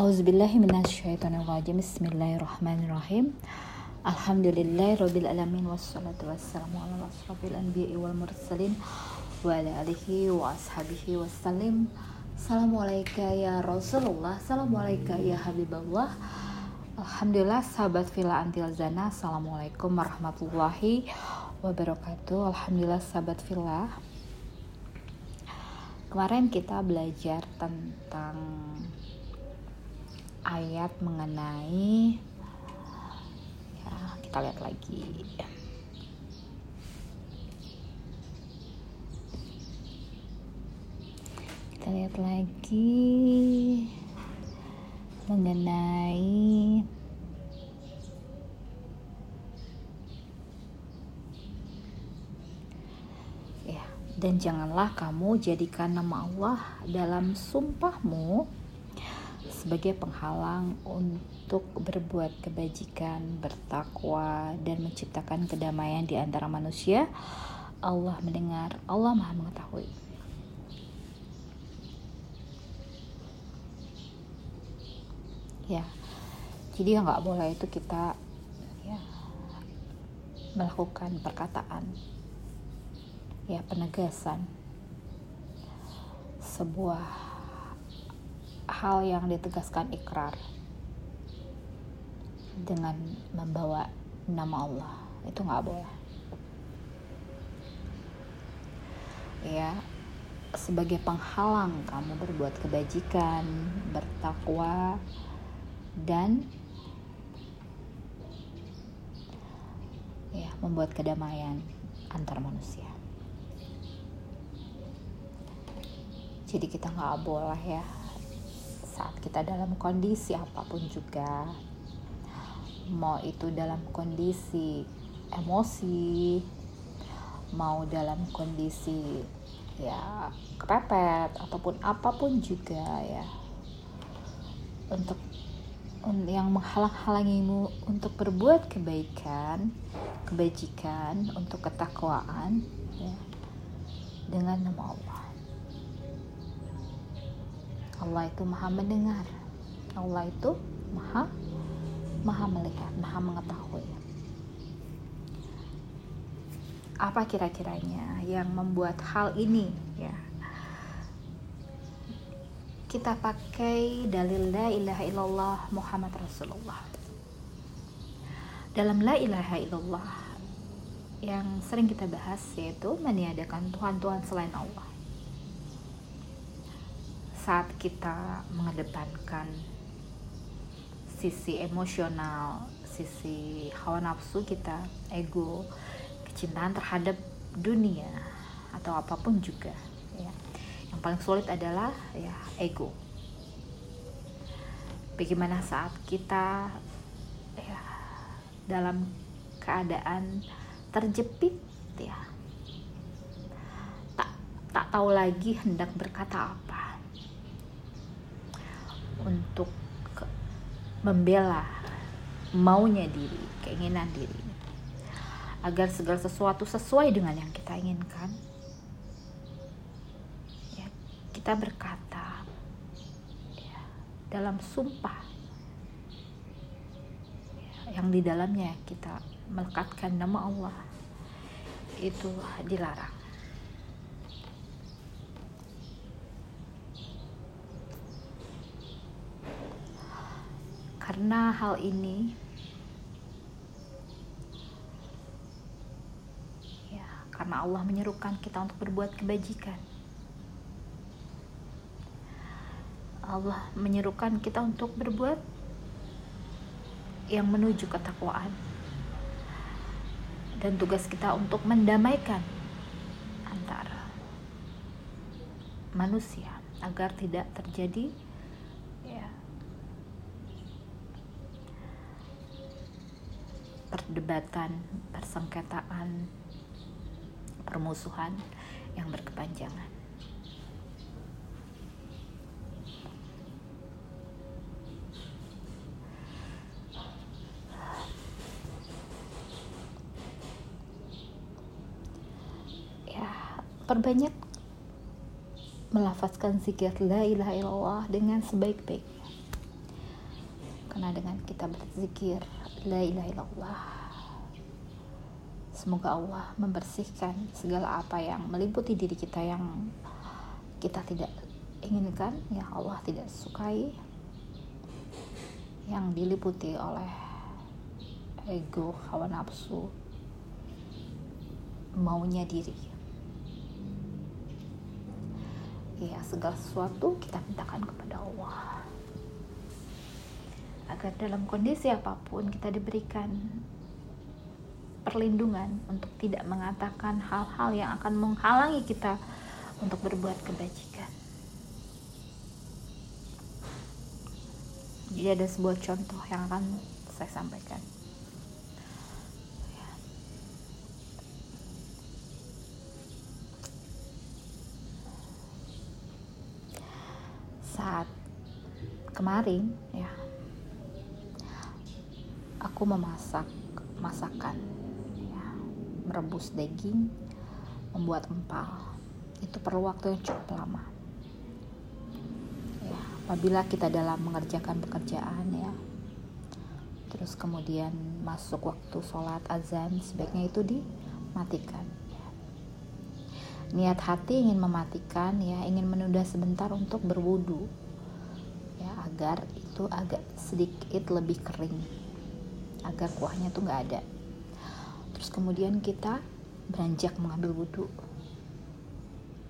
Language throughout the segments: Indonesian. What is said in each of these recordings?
Auzubillahiminasyaitonirrajim Bismillahirrahmanirrahim. Alhamdulillahirabbil alamin wassalatu wassalamu ala anbiya'i wal mursalin wa ala alihi wa ashabihi wassalim. Assalamualaikum ya Rasulullah. Assalamualaikum ya Alhamdulillah sahabat Villa Assalamualaikum warahmatullahi wabarakatuh. Alhamdulillah sahabat Villa. Kemarin kita belajar tentang ayat mengenai kita lihat lagi. Kita lihat lagi mengenai ya dan janganlah kamu jadikan nama Allah dalam sumpahmu sebagai penghalang untuk berbuat kebajikan, bertakwa, dan menciptakan kedamaian di antara manusia. Allah mendengar, Allah Maha Mengetahui. Ya, jadi nggak boleh itu kita ya melakukan perkataan, ya penegasan sebuah hal yang ditegaskan ikrar dengan membawa nama Allah. Itu nggak boleh. Ya sebagai penghalang kamu berbuat kebajikan bertakwa dan ya membuat kedamaian antar manusia. Jadi kita nggak boleh ya saat kita dalam kondisi apa pun juga. Mau itu dalam kondisi emosi mau dalam kondisi ya kepepet ataupun apa pun juga ya. Untuk yang menghalang-halangimu untuk berbuat kebaikan kebajikan untuk ketakwaan ya dengan nama Allah Allah itu maha mendengar. Allah itu maha maha melihat maha mengetahui. Apa kira-kiranya yang membuat hal ini ya? Kita pakai dalil la ilaha illallah Muhammad Rasulullah. Dalam la ilaha illallah yang sering kita bahas yaitu meniadakan Tuhan-Tuhan selain Allah saat kita mengedepankan sisi emosional, sisi hawa nafsu kita, ego, kecintaan terhadap dunia atau apa pun juga, ya. Yang paling sulit adalah ya ego. Bagaimana saat kita ya dalam keadaan terjepit ya tak tak tahu lagi hendak berkata apa untuk membela maunya diri, keinginan diri, agar segala sesuatu sesuai dengan yang kita inginkan. Ya, kita berkata ya, dalam sumpah ya, yang di dalamnya kita melekatkan nama Allah itu dilarang. Karena hal ini ya, karena Allah menyerukan kita untuk berbuat kebajikan. Allah menyerukan kita untuk berbuat yang menuju ketakwaan. Dan tugas kita untuk mendamaikan antara manusia agar tidak terjadi perdebatan, persengketaan, permusuhan yang berkepanjangan. Ya, perbanyak melafazkan zikir la ilaha illallah dengan sebaik-baiknya. karena dengan kita berzikir la ilaha illallah semoga Allah membersihkan segala apa yang meliputi diri kita yang kita tidak inginkan ya Allah tidak sukai yang diliputi oleh ego hawa nafsu maunya diri. Ya segala sesuatu kita mintakan kepada Allah. Agar dalam kondisi apa pun kita diberikan perlindungan untuk tidak mengatakan hal-hal yang akan menghalangi kita untuk berbuat kebajikan. Jadi ada sebuah contoh yang akan saya sampaikan. Saat kemarin ya, aku memasak masakan, merebus daging, membuat empal. Itu perlu waktu yang cukup lama. Ya apabila kita dalam mengerjakan pekerjaan ya. Terus kemudian masuk waktu sholat azan sebaiknya itu dimatikan niat hati ingin mematikan ya ingin menunda sebentar untuk berwudu ya agar itu agak sedikit lebih kering agar kuahnya tuh nggak ada kemudian kita beranjak mengambil wudhu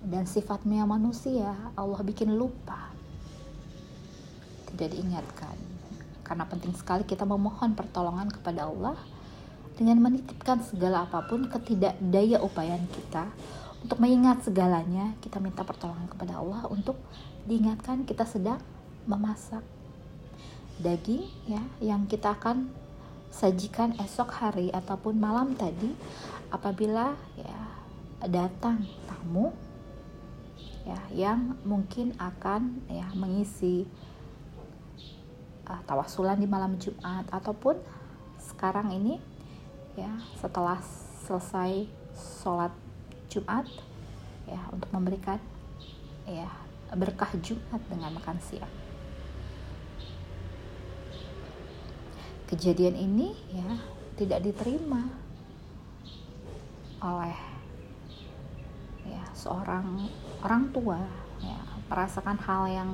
dan sifatnya manusia Allah bikin lupa. Tidak diingatkan. Karena penting sekali kita memohon pertolongan kepada Allah dengan menitipkan segala apa pun ketidakdaya upayaan kita. Untuk mengingat segalanya kita minta pertolongan kepada Allah untuk diingatkan kita sedang memasak daging ya yang kita akan sajikan esok hari ataupun malam tadi apabila ya datang tamu ya yang mungkin akan ya mengisi uh, tawasulan di malam Jumat ataupun sekarang ini ya setelah selesai sholat Jumat ya untuk memberikan ya berkah Jumat dengan makan siang. Kejadian ini ya tidak diterima oleh seorang orang tua ya merasakan hal yang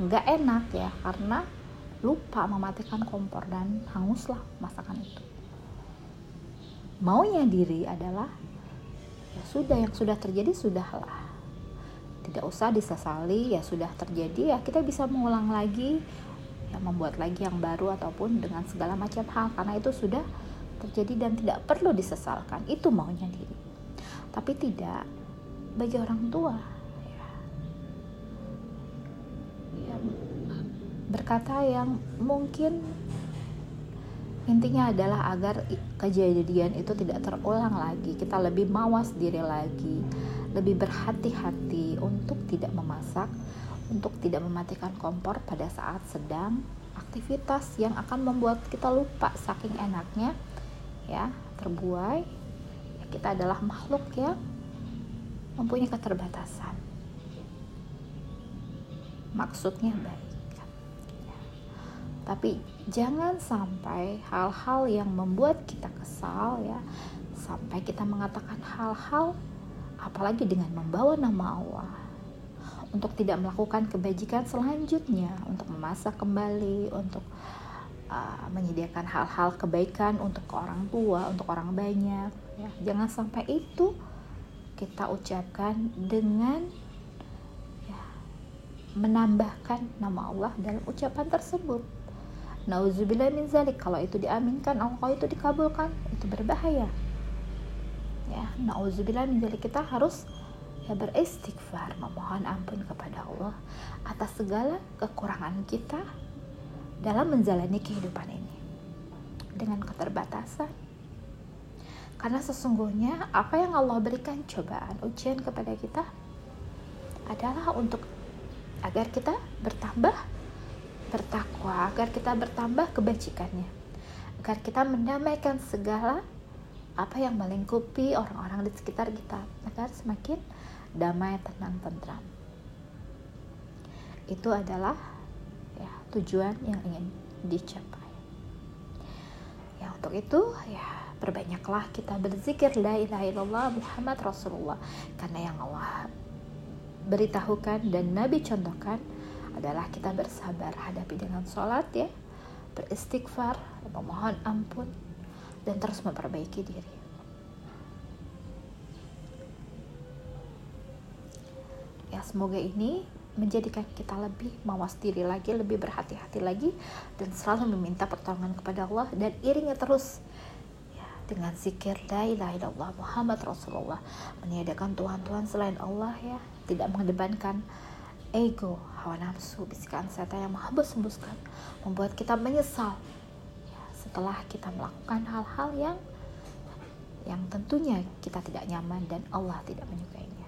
nggak enak ya karena lupa mematikan kompor dan hanguslah masakan itu. Maunya diri adalah ya sudah yang sudah terjadi sudahlah. Tidak usah disesali ya sudah terjadi ya kita bisa mengulang lagi ya membuat lagi yang baru ataupun dengan segala macam hal karena itu sudah terjadi dan tidak perlu disesalkan. Itu maunya diri. Tapi tidak bagi orang tua ya, berkata yang mungkin intinya adalah agar kejadian itu tidak terulang lagi. Kita lebih mawas diri lagi lebih berhati-hati untuk tidak memasak untuk tidak mematikan kompor pada saat sedang aktivitas yang akan membuat kita lupa saking enaknya ya terbuai ya, kita adalah makhluk yang mempunyai keterbatasan. Maksudnya baik. Tapi jangan sampai hal-hal yang membuat kita kesal ya, sampai kita mengatakan hal-hal apalagi dengan membawa nama Allah untuk tidak melakukan kebajikan selanjutnya, untuk memasak kembali, untuk uh, menyediakan hal-hal kebaikan untuk orang tua, untuk orang banyak. Ya. Jangan sampai itu kita ucapkan dengan ya, menambahkan nama Allah dalam ucapan tersebut. Nauzubillah min zalik kalau itu diaminkan Allah itu dikabulkan itu berbahaya. Ya, nauzubillah min zalik kita harus ya beristighfar memohon ampun kepada Allah atas segala kekurangan kita dalam menjalani kehidupan ini. Dengan keterbatasan. Karena sesungguhnya apa yang Allah berikan cobaan, ujian kepada kita adalah untuk agar kita bertambah bertakwa, agar kita bertambah kebajikannya. Agar kita mendamaikan segala apa yang melingkupi orang-orang di sekitar kita. Agar semakin damai, tenang, tentram. Itu adalah ya, tujuan yang ingin dicapai. Ya untuk itu ya Perbanyaklah kita berzikir la ilaha illallah Muhammad Rasulullah. Karena yang Allah beritahukan dan Nabi contohkan adalah kita bersabar hadapi dengan sholat ya beristighfar memohon ampun dan terus memperbaiki diri ya semoga ini menjadikan kita lebih mawas diri lagi, lebih berhati-hati lagi, dan selalu meminta pertolongan kepada Allah dan iringi terus dengan zikir la ilaha illallah Muhammad Rasulullah. Meniadakan Tuhan-Tuhan selain Allah ya tidak mengedepankan ego hawa nafsu bisikan setan yang menghembus-hembuskan membuat kita menyesal ya, setelah kita melakukan hal-hal yang yang tentunya kita tidak nyaman dan Allah tidak menyukainya